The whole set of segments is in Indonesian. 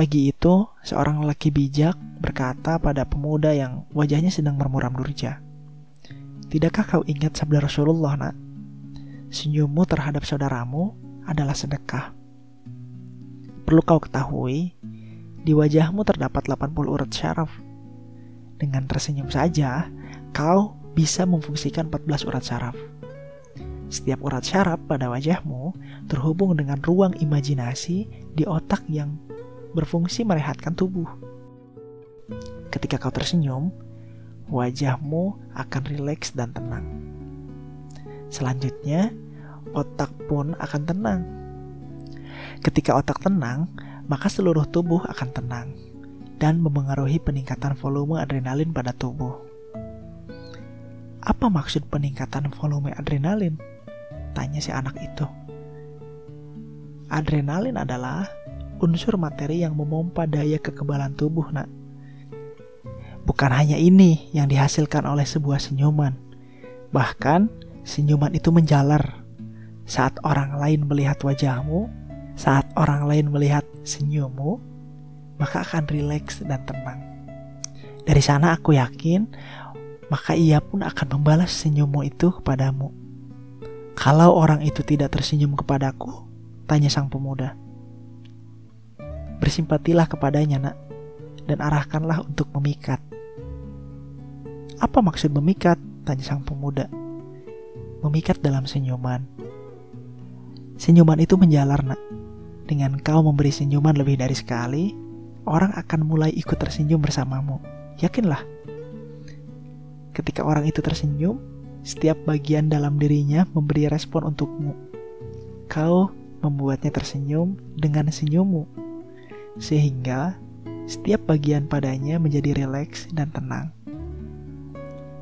Pagi itu, seorang lelaki bijak berkata pada pemuda yang wajahnya sedang bermuram durja. Tidakkah kau ingat sabda Rasulullah, nak? Senyummu terhadap saudaramu adalah sedekah. Perlu kau ketahui, di wajahmu terdapat 80 urat syaraf. Dengan tersenyum saja, kau bisa memfungsikan 14 urat syaraf. Setiap urat syaraf pada wajahmu terhubung dengan ruang imajinasi di otak yang berfungsi merehatkan tubuh. Ketika kau tersenyum, wajahmu akan rileks dan tenang. Selanjutnya, otak pun akan tenang. Ketika otak tenang, maka seluruh tubuh akan tenang dan memengaruhi peningkatan volume adrenalin pada tubuh. Apa maksud peningkatan volume adrenalin? Tanya si anak itu. Adrenalin adalah unsur materi yang memompa daya kekebalan tubuh, nak. Bukan hanya ini yang dihasilkan oleh sebuah senyuman. Bahkan, senyuman itu menjalar. Saat orang lain melihat wajahmu, saat orang lain melihat senyummu, maka akan rileks dan tenang. Dari sana aku yakin, maka ia pun akan membalas senyummu itu kepadamu. Kalau orang itu tidak tersenyum kepadaku, tanya sang pemuda. Bersimpatilah kepadanya, Nak, dan arahkanlah untuk memikat. Apa maksud memikat? Tanya sang pemuda. Memikat dalam senyuman. Senyuman itu menjalar, Nak. Dengan kau memberi senyuman lebih dari sekali, orang akan mulai ikut tersenyum bersamamu. Yakinlah. Ketika orang itu tersenyum, setiap bagian dalam dirinya memberi respon untukmu. Kau membuatnya tersenyum dengan senyummu sehingga setiap bagian padanya menjadi rileks dan tenang,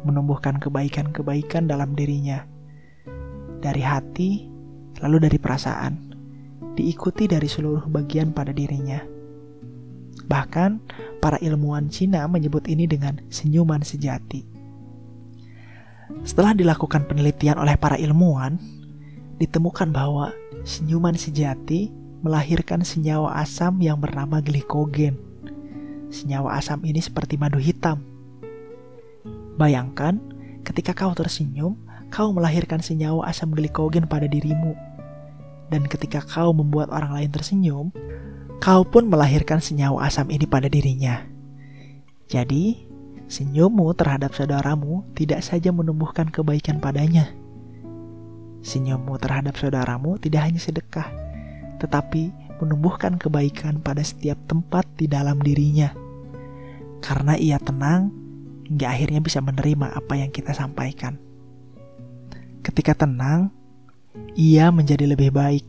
menumbuhkan kebaikan-kebaikan dalam dirinya dari hati, lalu dari perasaan, diikuti dari seluruh bagian pada dirinya. Bahkan, para ilmuwan Cina menyebut ini dengan senyuman sejati. Setelah dilakukan penelitian oleh para ilmuwan, ditemukan bahwa senyuman sejati melahirkan senyawa asam yang bernama glikogen. Senyawa asam ini seperti madu hitam. Bayangkan, ketika kau tersenyum, kau melahirkan senyawa asam glikogen pada dirimu. Dan ketika kau membuat orang lain tersenyum, kau pun melahirkan senyawa asam ini pada dirinya. Jadi, senyummu terhadap saudaramu tidak saja menumbuhkan kebaikan padanya. Senyummu terhadap saudaramu tidak hanya sedekah, tetapi menumbuhkan kebaikan pada setiap tempat di dalam dirinya. Karena ia tenang, hingga akhirnya bisa menerima apa yang kita sampaikan. Ketika tenang, ia menjadi lebih baik,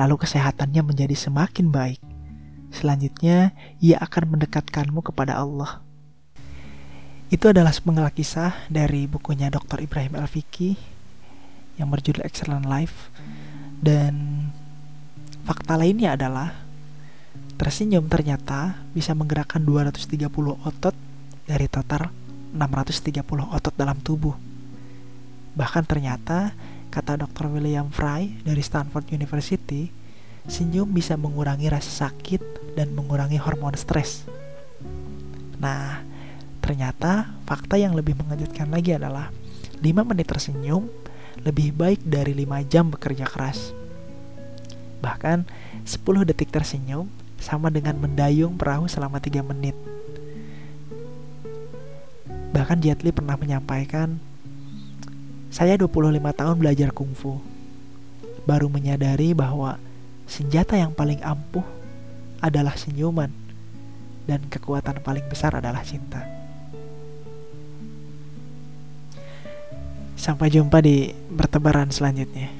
lalu kesehatannya menjadi semakin baik. Selanjutnya, ia akan mendekatkanmu kepada Allah. Itu adalah sepenggal kisah dari bukunya Dr. Ibrahim Al-Fiki yang berjudul Excellent Life dan Fakta lainnya adalah tersenyum ternyata bisa menggerakkan 230 otot dari total 630 otot dalam tubuh. Bahkan ternyata, kata Dr. William Fry dari Stanford University, senyum bisa mengurangi rasa sakit dan mengurangi hormon stres. Nah, ternyata fakta yang lebih mengejutkan lagi adalah 5 menit tersenyum lebih baik dari 5 jam bekerja keras. Bahkan 10 detik tersenyum sama dengan mendayung perahu selama 3 menit. Bahkan Jet Li pernah menyampaikan, saya 25 tahun belajar kungfu. Baru menyadari bahwa senjata yang paling ampuh adalah senyuman dan kekuatan paling besar adalah cinta. Sampai jumpa di bertebaran selanjutnya.